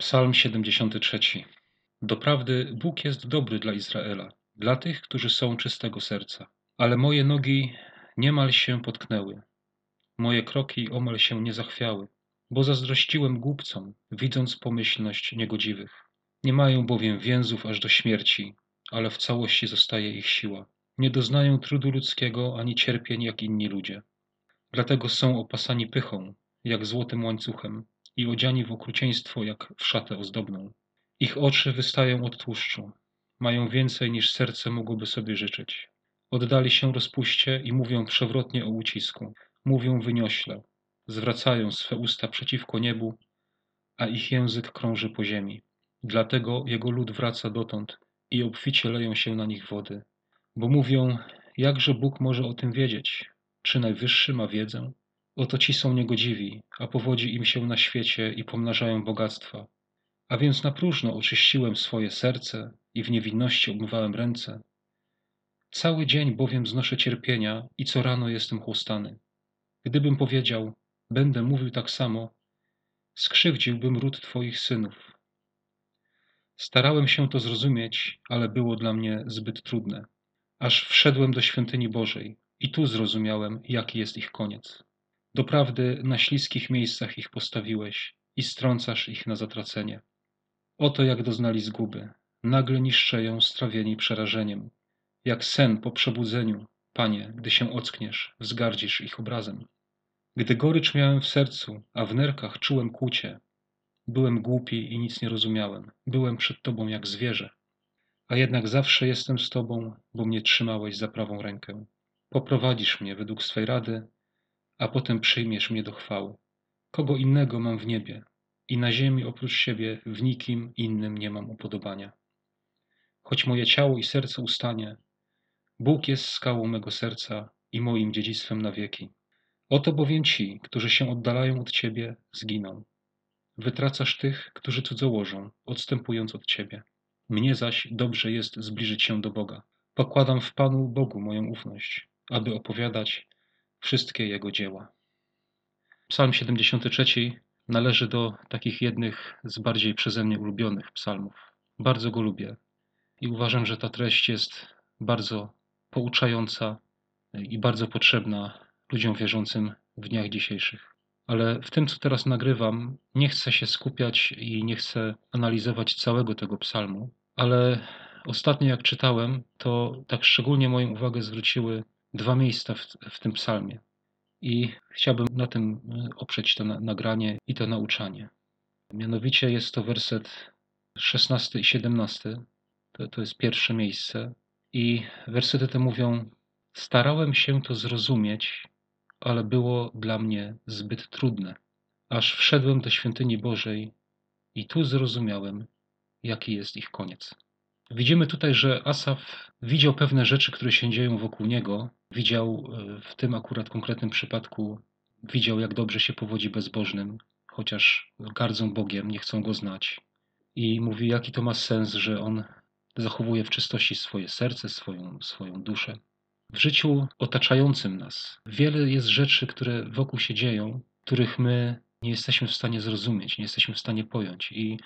Psalm 73. Doprawdy Bóg jest dobry dla Izraela, dla tych, którzy są czystego serca. Ale moje nogi niemal się potknęły, moje kroki omal się nie zachwiały, bo zazdrościłem głupcom, widząc pomyślność niegodziwych. Nie mają bowiem więzów aż do śmierci, ale w całości zostaje ich siła. Nie doznają trudu ludzkiego ani cierpień jak inni ludzie. Dlatego są opasani pychą, jak złotym łańcuchem, i odziani w okrucieństwo jak w szatę ozdobną. Ich oczy wystają od tłuszczu, mają więcej niż serce mogłoby sobie życzyć. Oddali się rozpuście i mówią przewrotnie o ucisku, mówią wyniośle, zwracają swe usta przeciwko niebu, a ich język krąży po ziemi. Dlatego jego lud wraca dotąd i obficie leją się na nich wody. Bo mówią, jakże Bóg może o tym wiedzieć? Czy Najwyższy ma wiedzę? Oto ci są niegodziwi, a powodzi im się na świecie i pomnażają bogactwa. A więc na próżno oczyściłem swoje serce i w niewinności obmywałem ręce. Cały dzień bowiem znoszę cierpienia i co rano jestem chłostany. Gdybym powiedział, będę mówił tak samo, skrzywdziłbym ród Twoich synów. Starałem się to zrozumieć, ale było dla mnie zbyt trudne. Aż wszedłem do świątyni Bożej i tu zrozumiałem, jaki jest ich koniec. Doprawdy na śliskich miejscach ich postawiłeś i strącasz ich na zatracenie. Oto jak doznali zguby. Nagle niszczeją strawieni przerażeniem. Jak sen po przebudzeniu, Panie, gdy się ockniesz, wzgardzisz ich obrazem. Gdy gorycz miałem w sercu, a w nerkach czułem kłucie, byłem głupi i nic nie rozumiałem. Byłem przed Tobą jak zwierzę. A jednak zawsze jestem z Tobą, bo mnie trzymałeś za prawą rękę. Poprowadzisz mnie według swej rady, a potem przyjmiesz mnie do chwały. Kogo innego mam w niebie i na ziemi oprócz siebie w nikim innym nie mam upodobania. Choć moje ciało i serce ustanie, Bóg jest skałą mego serca i moim dziedzictwem na wieki. Oto bowiem ci, którzy się oddalają od Ciebie, zginą. Wytracasz tych, którzy cudzołożą, odstępując od Ciebie. Mnie zaś dobrze jest zbliżyć się do Boga. Pokładam w Panu Bogu moją ufność, aby opowiadać wszystkie Jego dzieła. Psalm 73 należy do takich jednych z bardziej przeze mnie ulubionych psalmów. Bardzo go lubię i uważam, że ta treść jest bardzo pouczająca i bardzo potrzebna ludziom wierzącym w dniach dzisiejszych. Ale w tym, co teraz nagrywam, nie chcę się skupiać i nie chcę analizować całego tego psalmu, ale ostatnio jak czytałem, to tak szczególnie moją uwagę zwróciły dwa miejsca w, w tym psalmie. I chciałbym na tym e, oprzeć to na, nagranie i to nauczanie. Mianowicie jest to werset 16 i 17. To, to jest pierwsze miejsce. I wersety te mówią: Starałem się to zrozumieć, ale było dla mnie zbyt trudne. Aż wszedłem do świątyni Bożej i tu zrozumiałem, jaki jest ich koniec. Widzimy tutaj, że Asaf widział pewne rzeczy, które się dzieją wokół niego. Widział e, w tym akurat konkretnym przypadku, widział jak dobrze się powodzi bezbożnym, chociaż gardzą Bogiem, nie chcą go znać. I mówi, jaki to ma sens, że on zachowuje w czystości swoje serce, swoją, swoją duszę. W życiu otaczającym nas wiele jest rzeczy, które wokół się dzieją, których my nie jesteśmy w stanie zrozumieć, nie jesteśmy w stanie pojąć. I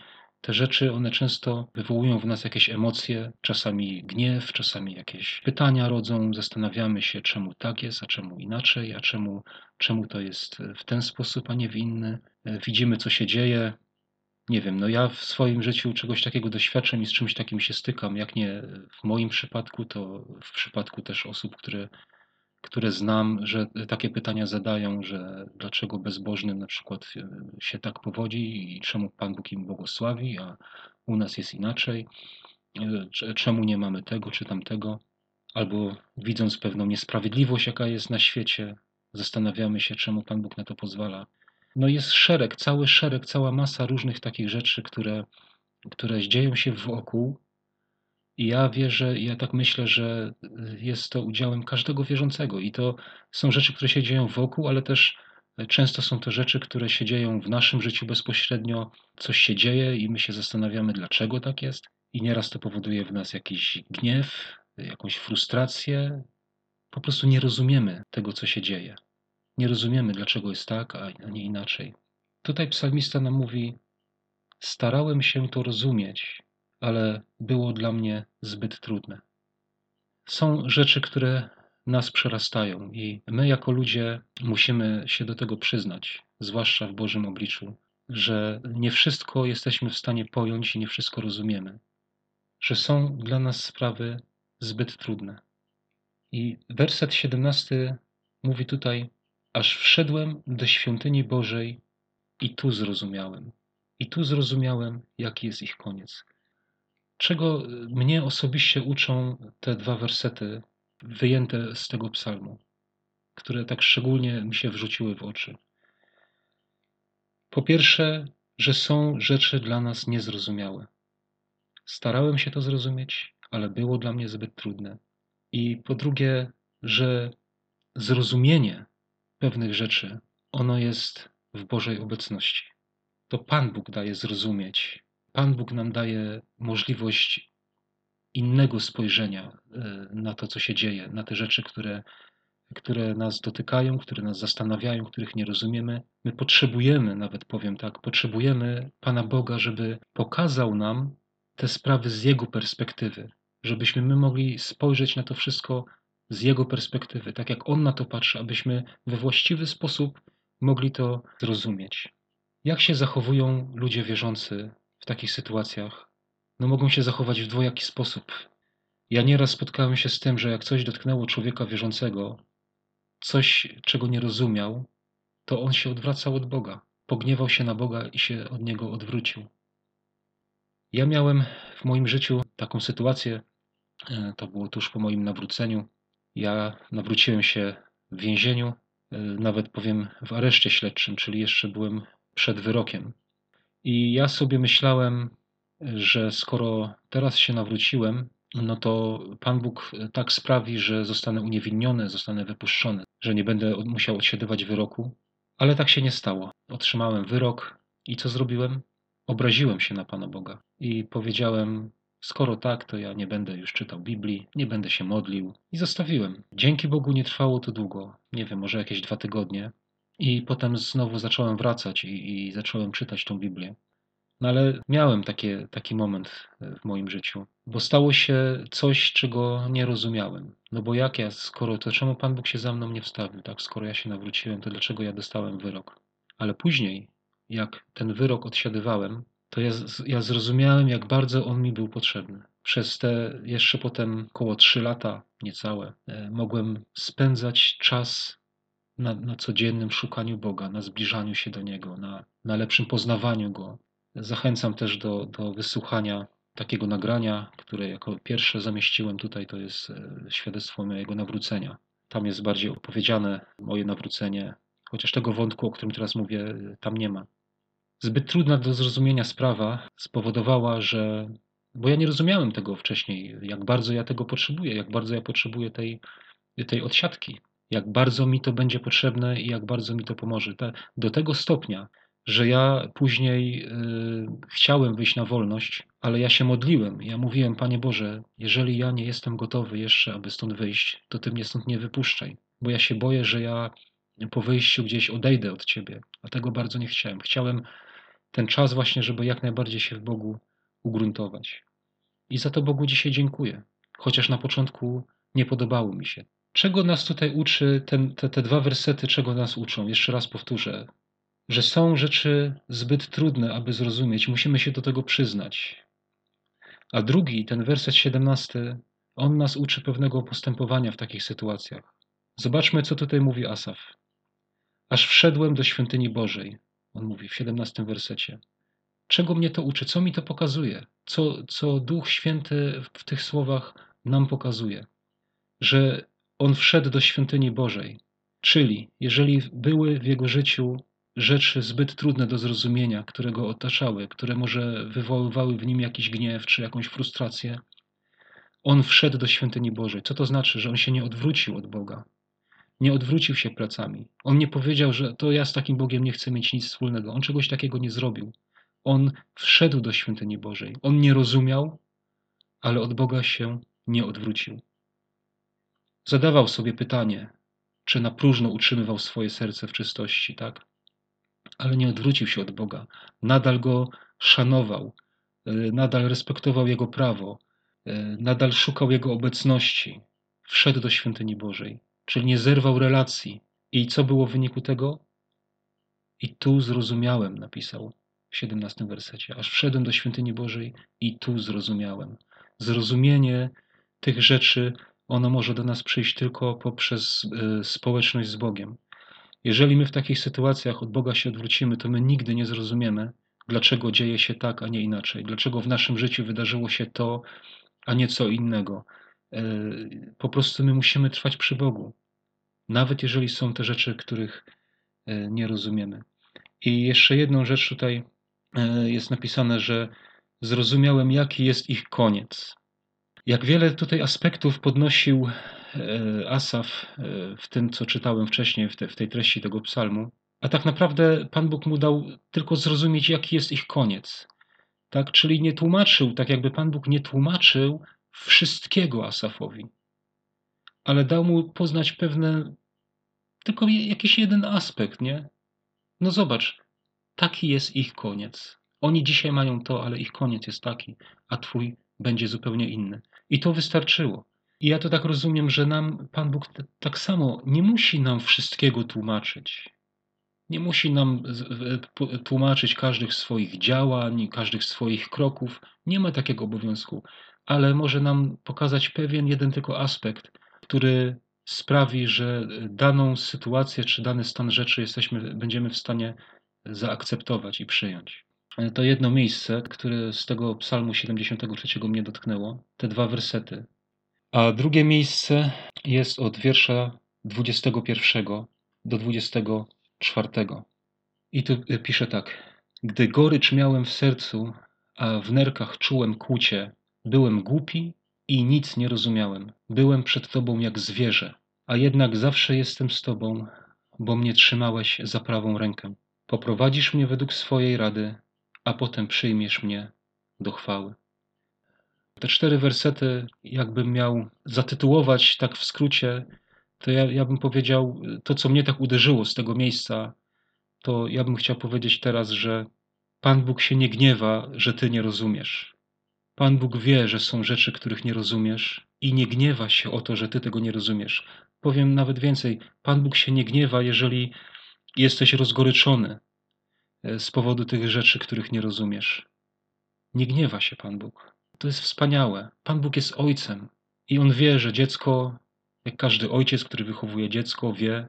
te rzeczy, one często wywołują w nas jakieś emocje, czasami gniew, czasami jakieś pytania rodzą, zastanawiamy się, czemu tak jest, a czemu inaczej, a czemu, czemu to jest w ten sposób, a nie w inny. Widzimy, co się dzieje. Nie wiem, no ja w swoim życiu czegoś takiego doświadczam i z czymś takim się stykam. Jak nie w moim przypadku, to w przypadku też osób, które które znam, że takie pytania zadają, że dlaczego bezbożnym na przykład się tak powodzi i czemu Pan Bóg im błogosławi, a u nas jest inaczej, czemu nie mamy tego czy tamtego, albo widząc pewną niesprawiedliwość, jaka jest na świecie, zastanawiamy się, czemu Pan Bóg na to pozwala. No jest szereg, cały szereg, cała masa różnych takich rzeczy, które, które dzieją się wokół, i ja wierzę, ja tak myślę, że jest to udziałem każdego wierzącego. I to są rzeczy, które się dzieją wokół, ale też często są to rzeczy, które się dzieją w naszym życiu bezpośrednio. Coś się dzieje i my się zastanawiamy, dlaczego tak jest. I nieraz to powoduje w nas jakiś gniew, jakąś frustrację. Po prostu nie rozumiemy tego, co się dzieje. Nie rozumiemy, dlaczego jest tak, a nie inaczej. Tutaj psalmista nam mówi: starałem się to rozumieć, ale było dla mnie zbyt trudne. Są rzeczy, które nas przerastają i my jako ludzie musimy się do tego przyznać, zwłaszcza w Bożym obliczu, że nie wszystko jesteśmy w stanie pojąć i nie wszystko rozumiemy, że są dla nas sprawy zbyt trudne. I werset 17 mówi tutaj: Aż wszedłem do świątyni Bożej i tu zrozumiałem. I tu zrozumiałem, jaki jest ich koniec. Czego mnie osobiście uczą te dwa wersety wyjęte z tego psalmu, które tak szczególnie mi się wrzuciły w oczy. Po pierwsze, że są rzeczy dla nas niezrozumiałe. Starałem się to zrozumieć, ale było dla mnie zbyt trudne. I po drugie, że zrozumienie pewnych rzeczy, ono jest w Bożej obecności. To Pan Bóg daje zrozumieć. Pan Bóg nam daje możliwość innego spojrzenia e, na to, co się dzieje, na te rzeczy, które, które nas dotykają, które nas zastanawiają, których nie rozumiemy. My potrzebujemy, nawet powiem tak, potrzebujemy Pana Boga, żeby pokazał nam te sprawy z Jego perspektywy, żebyśmy my mogli spojrzeć na to wszystko z Jego perspektywy, tak jak On na to patrzy, abyśmy we właściwy sposób mogli to zrozumieć. Jak się zachowują ludzie wierzący w takich sytuacjach? No mogą się zachować w dwojaki sposób. Ja nieraz spotkałem się z tym, że jak coś dotknęło człowieka wierzącego, coś, czego nie rozumiał, to on się odwracał od Boga. Pogniewał się na Boga i się od Niego odwrócił. Ja miałem w moim życiu taką sytuację, e, to było tuż po moim nawróceniu. Ja nawróciłem się w więzieniu, e, nawet powiem w areszcie śledczym, czyli jeszcze byłem przed wyrokiem. I ja sobie myślałem, że skoro teraz się nawróciłem, no to Pan Bóg tak sprawi, że zostanę uniewinniony, zostanę wypuszczony, że nie będę musiał odsiadywać wyroku. Ale tak się nie stało. Otrzymałem wyrok i co zrobiłem? Obraziłem się na Pana Boga i powiedziałem: Skoro tak, to ja nie będę już czytał Biblii, nie będę się modlił i zostawiłem. Dzięki Bogu nie trwało to długo, nie wiem, może jakieś dwa tygodnie. I potem znowu zacząłem wracać i, i zacząłem czytać tą Biblię. No ale miałem takie, taki moment e, w moim życiu, bo stało się coś, czego nie rozumiałem. No bo jak ja, skoro to czemu Pan Bóg się za mną nie wstawił, tak? Skoro ja się nawróciłem, to dlaczego ja dostałem wyrok? Ale później, jak ten wyrok odsiadywałem, to ja, ja zrozumiałem, jak bardzo on mi był potrzebny. Przez te jeszcze potem około trzy lata, niecałe, e, mogłem spędzać czas na, na codziennym szukaniu Boga, na zbliżaniu się do Niego, na, na lepszym poznawaniu Go, Zachęcam też do, do wysłuchania takiego nagrania, które jako pierwsze zamieściłem tutaj, to jest e, świadectwo mojego nawrócenia. Tam jest bardziej opowiedziane moje nawrócenie, chociaż tego wątku, o którym teraz mówię, tam nie ma. Zbyt trudna do zrozumienia sprawa spowodowała, że. Bo ja nie rozumiałem tego wcześniej, jak bardzo ja tego potrzebuję, jak bardzo ja potrzebuję tej, tej odsiadki, jak bardzo mi to będzie potrzebne i jak bardzo mi to pomoże. do tego stopnia, że ja później y, chciałem wyjść na wolność, ale ja się modliłem. Ja mówiłem, Panie Boże, jeżeli ja nie jestem gotowy jeszcze, aby stąd wyjść, to Ty mnie stąd nie wypuszczaj, bo ja się boję, że ja po wyjściu gdzieś odejdę od Ciebie, a tego bardzo nie chciałem. Chciałem ten czas właśnie, żeby jak najbardziej się w Bogu ugruntować. I za to Bogu dzisiaj dziękuję, chociaż na początku nie podobało mi się. Czego nas tutaj uczy, ten, te, te dwa wersety, czego nas uczą? Jeszcze raz powtórzę że są rzeczy zbyt trudne, aby zrozumieć, musimy się do tego przyznać. A drugi, ten werset 17, on nas uczy pewnego postępowania w takich sytuacjach. Zobaczmy, co tutaj mówi Asaf. Aż wszedłem do świątyni Bożej, on mówi w 17 wersecie. Czego mnie to uczy? Co mi to pokazuje? Co, co Duch Święty w tych słowach nam pokazuje? Że on wszedł do świątyni Bożej. Czyli, jeżeli były w jego życiu rzeczy zbyt trudne do zrozumienia, które go otaczały, które może wywoływały w nim jakiś gniew czy jakąś frustrację, on wszedł do świątyni Bożej. Co to znaczy? Że on się nie odwrócił od Boga. Nie odwrócił się plecami. On nie powiedział, że to ja z takim Bogiem nie chcę mieć nic wspólnego. On czegoś takiego nie zrobił. On wszedł do świątyni Bożej. On nie rozumiał, ale od Boga się nie odwrócił. Zadawał sobie pytanie, czy na próżno utrzymywał swoje serce w czystości, tak? ale nie odwrócił się od Boga. Nadal go szanował, e, nadal respektował Jego prawo, e, nadal szukał Jego obecności, wszedł do świątyni Bożej, czyli nie zerwał relacji. I co było w wyniku tego? I tu zrozumiałem, napisał w 17 wersecie. Aż wszedłem do świątyni Bożej i tu zrozumiałem. Zrozumienie tych rzeczy, ono może do nas przyjść tylko poprzez y, społeczność z Bogiem. Jeżeli my w takich sytuacjach od Boga się odwrócimy, to my nigdy nie zrozumiemy, dlaczego dzieje się tak, a nie inaczej. Dlaczego w naszym życiu wydarzyło się to, a nie co innego. Y, po prostu my musimy trwać przy Bogu. Nawet jeżeli są te rzeczy, których y, nie rozumiemy. I jeszcze jedną rzecz tutaj E, jest napisane, że zrozumiałem, jaki jest ich koniec. Jak wiele tutaj aspektów podnosił e, Asaf e, w tym, co czytałem wcześniej, w, te, w tej treści tego psalmu, a tak naprawdę Pan Bóg mu dał tylko zrozumieć, jaki jest ich koniec. Tak? Czyli nie tłumaczył, tak jakby Pan Bóg nie tłumaczył wszystkiego Asafowi, ale dał mu poznać pewne, tylko jakiś jeden aspekt, nie? No zobacz, Taki jest ich koniec. Oni dzisiaj mają to, ale ich koniec jest taki, a twój będzie zupełnie inny. I to wystarczyło. I ja to tak rozumiem, że nam Pan Bóg tak samo nie musi nam wszystkiego tłumaczyć. Nie musi nam tłumaczyć każdych swoich działań, każdych swoich kroków. Nie ma takiego obowiązku, ale może nam pokazać pewien jeden tylko aspekt, który sprawi, że daną sytuację czy dany stan rzeczy jesteśmy, będziemy w stanie zaakceptować i przyjąć. To jedno miejsce, które z tego psalmu 73 mnie dotknęło, te dwa wersety. A drugie miejsce jest od wiersza 21 do 24. I tu pisze tak. Gdy gorycz miałem w sercu, a w nerkach czułem kłucie, byłem głupi i nic nie rozumiałem. Byłem przed Tobą jak zwierzę, a jednak zawsze jestem z Tobą, bo mnie trzymałeś za prawą rękę. Poprowadzisz mnie według swojej rady, a potem przyjmiesz mnie do chwały. Te cztery wersety, jakbym miał zatytułować tak w skrócie, to ja, ja bym powiedział, to co mnie tak uderzyło z tego miejsca, to ja bym chciał powiedzieć teraz, że Pan Bóg się nie gniewa, że ty nie rozumiesz. Pan Bóg wie, że są rzeczy, których nie rozumiesz i nie gniewa się o to, że ty tego nie rozumiesz. Powiem nawet więcej, Pan Bóg się nie gniewa, jeżeli Jesteś rozgoryczony z powodu tych rzeczy, których nie rozumiesz. Nie gniewa się Pan Bóg. To jest wspaniałe. Pan Bóg jest ojcem i on wie, że dziecko, jak każdy ojciec, który wychowuje dziecko, wie,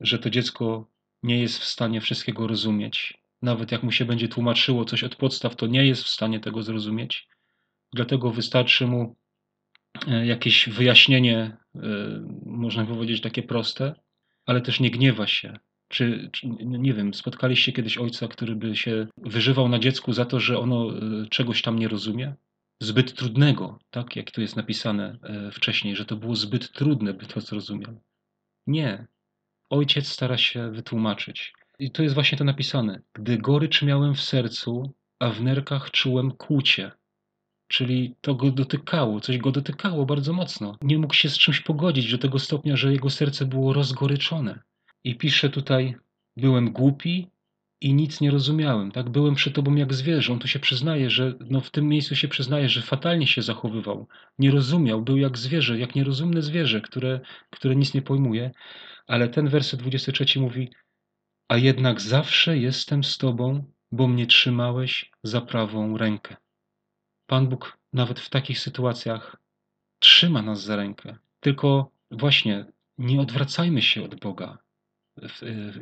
że to dziecko nie jest w stanie wszystkiego rozumieć. Nawet jak mu się będzie tłumaczyło coś od podstaw, to nie jest w stanie tego zrozumieć. Dlatego wystarczy mu e, jakieś wyjaśnienie, e, można powiedzieć takie proste, ale też nie gniewa się. Czy, czy, nie wiem, spotkaliście kiedyś ojca, który by się wyżywał na dziecku za to, że ono e, czegoś tam nie rozumie? Zbyt trudnego, tak jak tu jest napisane e, wcześniej, że to było zbyt trudne, by to zrozumiał. Nie. Ojciec stara się wytłumaczyć. I tu jest właśnie to napisane. Gdy gorycz miałem w sercu, a w nerkach czułem kłucie. Czyli to go dotykało, coś go dotykało bardzo mocno. Nie mógł się z czymś pogodzić do tego stopnia, że jego serce było rozgoryczone. I pisze tutaj, byłem głupi i nic nie rozumiałem, tak? Byłem przy tobą jak zwierzę. On tu się przyznaje, że no w tym miejscu się przyznaje, że fatalnie się zachowywał. Nie rozumiał, był jak zwierzę, jak nierozumne zwierzę, które, które nic nie pojmuje. Ale ten werset 23 mówi, a jednak zawsze jestem z tobą, bo mnie trzymałeś za prawą rękę. Pan Bóg nawet w takich sytuacjach trzyma nas za rękę. Tylko właśnie nie odwracajmy się od Boga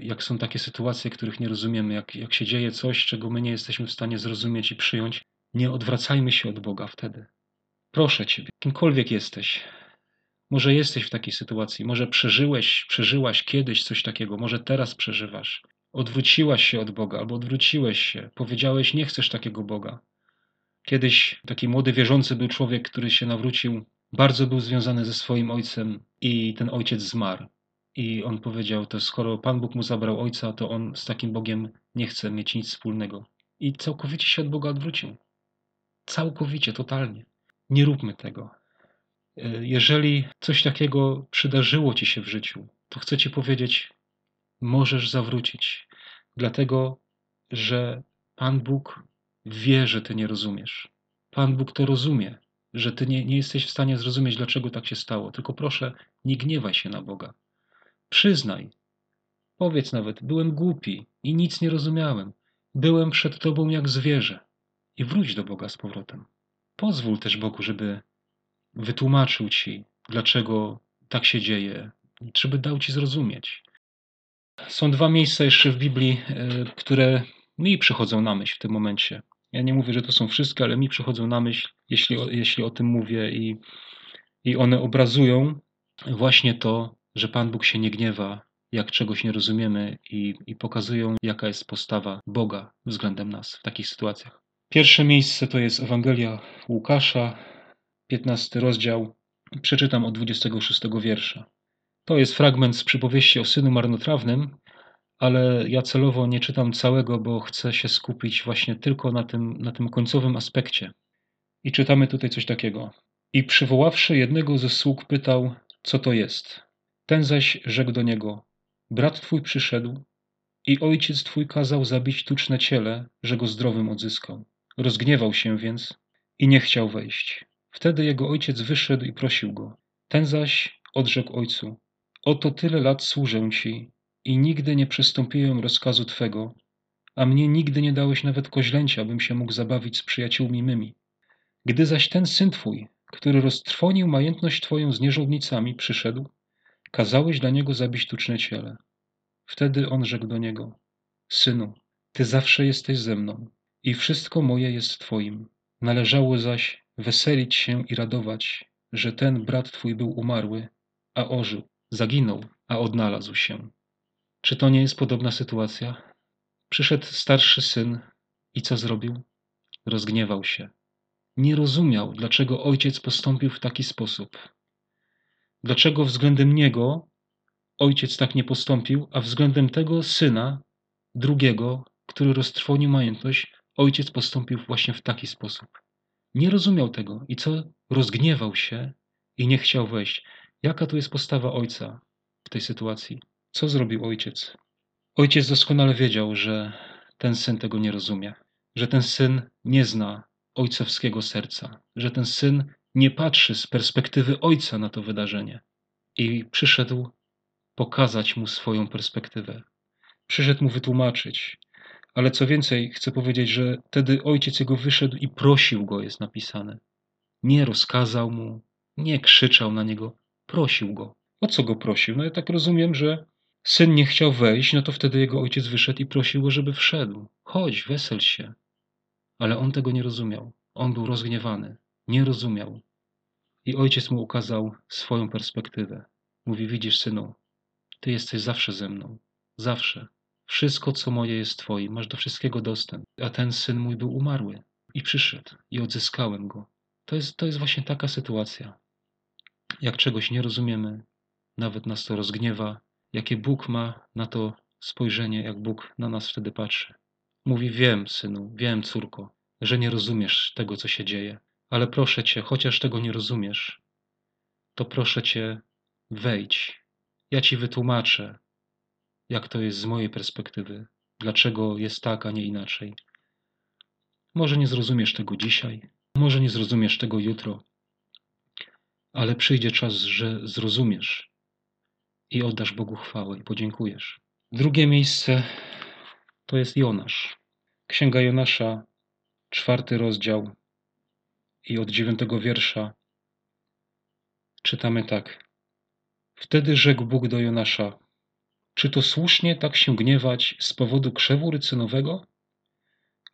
jak są takie sytuacje, których nie rozumiemy, jak, jak się dzieje coś, czego my nie jesteśmy w stanie zrozumieć i przyjąć, nie odwracajmy się od Boga wtedy. Proszę Ciebie, kimkolwiek jesteś, może jesteś w takiej sytuacji, może przeżyłeś, przeżyłaś kiedyś coś takiego, może teraz przeżywasz. Odwróciłaś się od Boga albo odwróciłeś się, powiedziałeś, nie chcesz takiego Boga. Kiedyś taki młody wierzący był człowiek, który się nawrócił, bardzo był związany ze swoim ojcem i ten ojciec zmarł. I on powiedział, to skoro Pan Bóg mu zabrał ojca, to on z takim Bogiem nie chce mieć nic wspólnego. I całkowicie się od Boga odwrócił. Całkowicie, totalnie. Nie róbmy tego. E, jeżeli coś takiego przydarzyło ci się w życiu, to chcę ci powiedzieć, możesz zawrócić. Dlatego, że Pan Bóg wie, że ty nie rozumiesz. Pan Bóg to rozumie, że ty nie, nie jesteś w stanie zrozumieć, dlaczego tak się stało. Tylko proszę, nie gniewaj się na Boga. Przyznaj. Powiedz nawet, byłem głupi i nic nie rozumiałem. Byłem przed tobą jak zwierzę. I wróć do Boga z powrotem. Pozwól też Bogu, żeby wytłumaczył ci, dlaczego tak się dzieje, żeby dał ci zrozumieć. Są dwa miejsca jeszcze w Biblii, e, które mi przychodzą na myśl w tym momencie. Ja nie mówię, że to są wszystkie, ale mi przychodzą na myśl, jeśli, jeśli o tym mówię, i, i one obrazują właśnie to, że Pan Bóg się nie gniewa, jak czegoś nie rozumiemy, i, i pokazują, jaka jest postawa Boga względem nas w takich sytuacjach. Pierwsze miejsce to jest Ewangelia Łukasza, 15 rozdział. Przeczytam od 26 wiersza. To jest fragment z przypowieści o synu marnotrawnym, ale ja celowo nie czytam całego, bo chcę się skupić właśnie tylko na tym, na tym końcowym aspekcie. I czytamy tutaj coś takiego. I przywoławszy jednego ze sług, pytał, co to jest. Ten zaś rzekł do niego: Brat twój przyszedł, i ojciec twój kazał zabić tuczne ciele, że go zdrowym odzyskał. Rozgniewał się więc i nie chciał wejść. Wtedy jego ojciec wyszedł i prosił go. Ten zaś odrzekł ojcu: Oto tyle lat służę ci i nigdy nie przystąpiłem rozkazu twego, a mnie nigdy nie dałeś nawet koźlęcia, bym się mógł zabawić z przyjaciółmi mymi. Gdy zaś ten syn twój, który roztrwonił majętność twoją z nierządnicami, przyszedł, kazałeś dla niego zabić tuczne ciele. Wtedy on rzekł do niego: Synu, ty zawsze jesteś ze mną i wszystko moje jest twoim. Należało zaś weselić się i radować, że ten brat twój był umarły, a ożył, zaginął, a odnalazł się. Czy to nie jest podobna sytuacja? Przyszedł starszy syn i co zrobił? Rozgniewał się. Nie rozumiał, dlaczego ojciec postąpił w taki sposób. Dlaczego względem niego ojciec tak nie postąpił, a względem tego syna, drugiego, który roztrwonił majątność, ojciec postąpił właśnie w taki sposób. Nie rozumiał tego i co? Rozgniewał się i nie chciał wejść. Jaka tu jest postawa ojca w tej sytuacji? Co zrobił ojciec? Ojciec doskonale wiedział, że ten syn tego nie rozumie, że ten syn nie zna ojcowskiego serca, że ten syn nie patrzy z perspektywy ojca na to wydarzenie. I przyszedł pokazać mu swoją perspektywę. Przyszedł mu wytłumaczyć. Ale co więcej, chcę powiedzieć, że wtedy ojciec jego wyszedł i prosił go, jest napisane. Nie rozkazał mu, nie krzyczał na niego, prosił go. O co go prosił? No ja tak rozumiem, że syn nie chciał wejść, no to wtedy jego ojciec wyszedł i prosił go, żeby wszedł. Chodź, wesel się. Ale on tego nie rozumiał. On był rozgniewany. Nie rozumiał. I ojciec mu ukazał swoją perspektywę. Mówi, widzisz, synu, ty jesteś zawsze ze mną. Zawsze. Wszystko, co moje jest twoje. Masz do wszystkiego dostęp. A ten syn mój był umarły. I przyszedł. I odzyskałem go. To jest, to jest właśnie taka sytuacja. Jak czegoś nie rozumiemy, nawet nas to rozgniewa, jakie Bóg ma na to spojrzenie, jak Bóg na nas wtedy patrzy. Mówi: Wiem, synu, wiem, córko, że nie rozumiesz tego, co się dzieje, ale proszę cię, chociaż tego nie rozumiesz, to proszę cię, wejdź. Ja ci wytłumaczę, jak to jest z mojej perspektywy, dlaczego jest tak, a nie inaczej. Może nie zrozumiesz tego dzisiaj, może nie zrozumiesz tego jutro, ale przyjdzie czas, że zrozumiesz i oddasz Bogu chwałę i podziękujesz. Drugie miejsce to jest Jonasz. Księga Jonasza, czwarty rozdział i od dziewiątego wiersza czytamy tak. Wtedy rzekł Bóg do Jonasza: Czy to słusznie tak się gniewać z powodu krzewu rycynowego?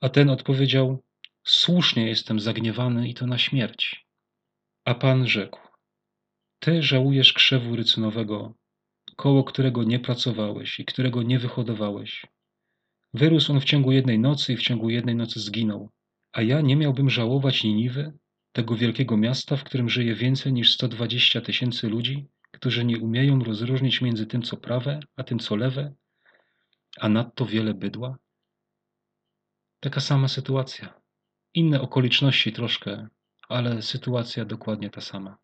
A ten odpowiedział: Słusznie jestem zagniewany i to na śmierć. A Pan rzekł: Ty żałujesz krzewu rycynowego, koło którego nie pracowałeś i którego nie wyhodowałeś. Wyrósł on w ciągu jednej nocy i w ciągu jednej nocy zginął. A ja nie miałbym żałować Niniwy, tego wielkiego miasta, w którym żyje więcej niż 120 tysięcy ludzi, którzy nie umieją rozróżnić między tym, co prawe, a tym, co lewe, a nadto wiele bydła? Taka sama sytuacja. Inne okoliczności troszkę, ale sytuacja dokładnie ta sama.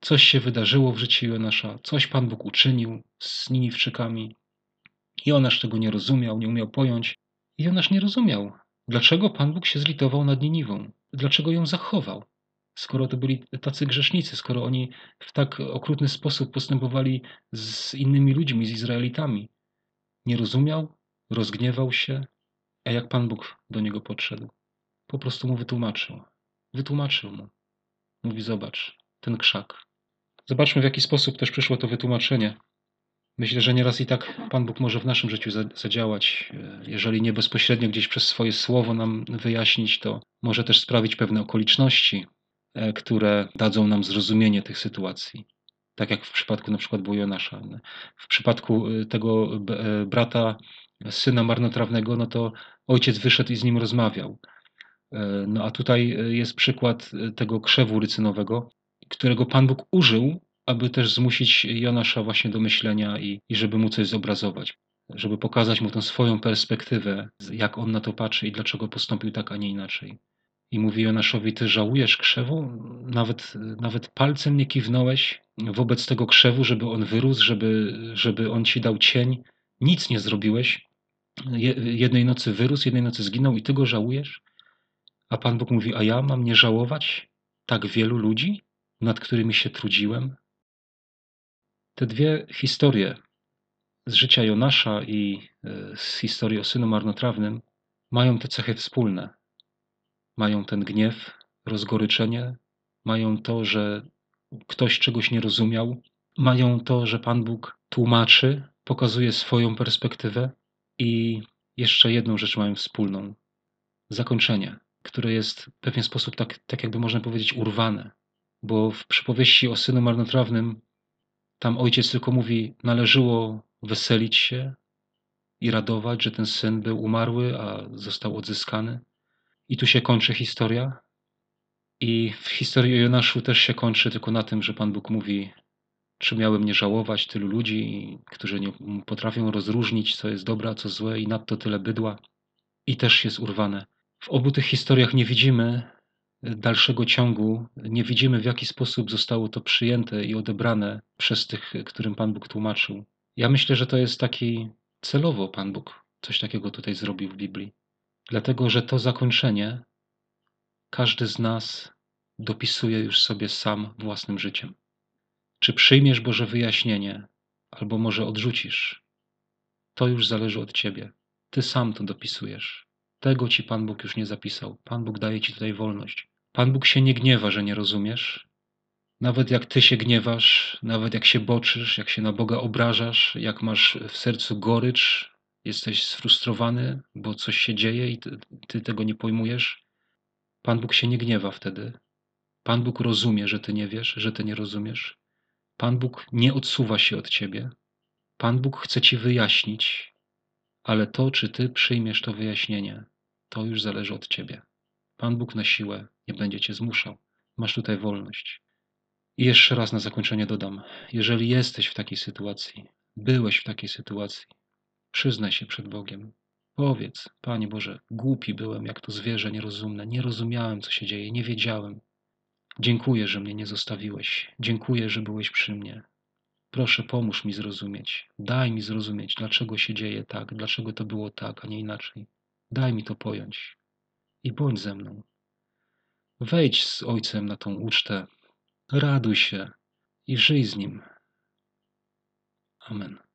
Coś się wydarzyło w życiu Jonasza, coś Pan Bóg uczynił z Niniwczykami. Jonasz tego nie rozumiał, nie umiał pojąć. Jonasz nie rozumiał, Dlaczego Pan Bóg się zlitował nad Niniwą? Dlaczego ją zachował? Skoro to byli tacy grzesznicy, skoro oni w tak okrutny sposób postępowali z innymi ludźmi, z Izraelitami. Nie rozumiał, rozgniewał się, a jak Pan Bóg do niego podszedł? Po prostu mu wytłumaczył. Wytłumaczył mu. Mówi: Zobacz, ten krzak. Zobaczmy, w jaki sposób też przyszło to wytłumaczenie. Myślę, że nieraz i tak Pan Bóg może w naszym życiu zadziałać. Jeżeli nie bezpośrednio gdzieś przez swoje słowo nam wyjaśnić, to może też sprawić pewne okoliczności, które dadzą nam zrozumienie tych sytuacji. Tak jak w przypadku na przykład Jonasza. W przypadku e, tego e, brata, syna marnotrawnego, no to ojciec wyszedł i z nim rozmawiał. No a tutaj jest przykład tego krzewu rycynowego, którego Pan Bóg użył aby też zmusić Jonasza właśnie do myślenia i, i żeby mu coś zobrazować, żeby pokazać mu tę swoją perspektywę, jak on na to patrzy i dlaczego postąpił tak, a nie inaczej. I mówi Jonaszowi, ty żałujesz krzewu? Nawet, nawet palcem nie kiwnąłeś wobec tego krzewu, żeby on wyrósł, żeby, żeby on ci dał cień. Nic nie zrobiłeś. Jednej nocy wyrósł, jednej nocy zginął i ty go żałujesz? A Pan Bóg mówi, a ja mam nie żałować tak wielu ludzi, nad którymi się trudziłem, te dwie historie z życia Jonasza i e, z historii o synu marnotrawnym mają te cechy wspólne. Mają ten gniew, rozgoryczenie, mają to, że ktoś czegoś nie rozumiał, mają to, że Pan Bóg tłumaczy, pokazuje swoją perspektywę i jeszcze jedną rzecz mają wspólną. Zakończenie, które jest w pewien sposób tak, tak jakby można powiedzieć urwane, bo w przypowieści o synu marnotrawnym tam ojciec tylko mówi, należyło weselić się i radować, że ten syn był umarły, a został odzyskany. I tu się kończy historia. I w historii o Jonaszu też się kończy tylko na tym, że Pan Bóg mówi, czy miałem nie żałować tylu ludzi, którzy nie potrafią rozróżnić, co jest dobre, a co złe, i nadto tyle bydła. I też jest urwane. W obu tych historiach nie widzimy dalszego ciągu nie widzimy, w jaki sposób zostało to przyjęte i odebrane przez tych, którym Pan Bóg tłumaczył. Ja myślę, że to jest taki celowo Pan Bóg coś takiego tutaj zrobił w Biblii. Dlatego, że to zakończenie każdy z nas dopisuje już sobie sam własnym życiem. Czy przyjmiesz Boże wyjaśnienie, albo może odrzucisz, to już zależy od ciebie. Ty sam to dopisujesz. Tego ci Pan Bóg już nie zapisał. Pan Bóg daje ci tutaj wolność. Pan Bóg się nie gniewa, że nie rozumiesz. Nawet jak ty się gniewasz, nawet jak się boczysz, jak się na Boga obrażasz, jak masz w sercu gorycz, jesteś sfrustrowany, bo coś się dzieje i ty, ty tego nie pojmujesz, Pan Bóg się nie gniewa wtedy. Pan Bóg rozumie, że ty nie wiesz, że ty nie rozumiesz. Pan Bóg nie odsuwa się od ciebie. Pan Bóg chce ci wyjaśnić, ale to, czy ty przyjmiesz to wyjaśnienie, to już zależy od ciebie. Pan Bóg na siłę nie będzie cię zmuszał. Masz tutaj wolność. I jeszcze raz na zakończenie dodam: jeżeli jesteś w takiej sytuacji, byłeś w takiej sytuacji, przyznaj się przed Bogiem. Powiedz, Panie Boże, głupi byłem, jak to zwierzę nierozumne, nie rozumiałem, co się dzieje, nie wiedziałem. Dziękuję, że mnie nie zostawiłeś. Dziękuję, że byłeś przy mnie. Proszę, pomóż mi zrozumieć. Daj mi zrozumieć, dlaczego się dzieje tak, dlaczego to było tak, a nie inaczej. Daj mi to pojąć. I bądź ze mną. Wejdź z Ojcem na tą ucztę, raduj się i żyj z Nim. Amen.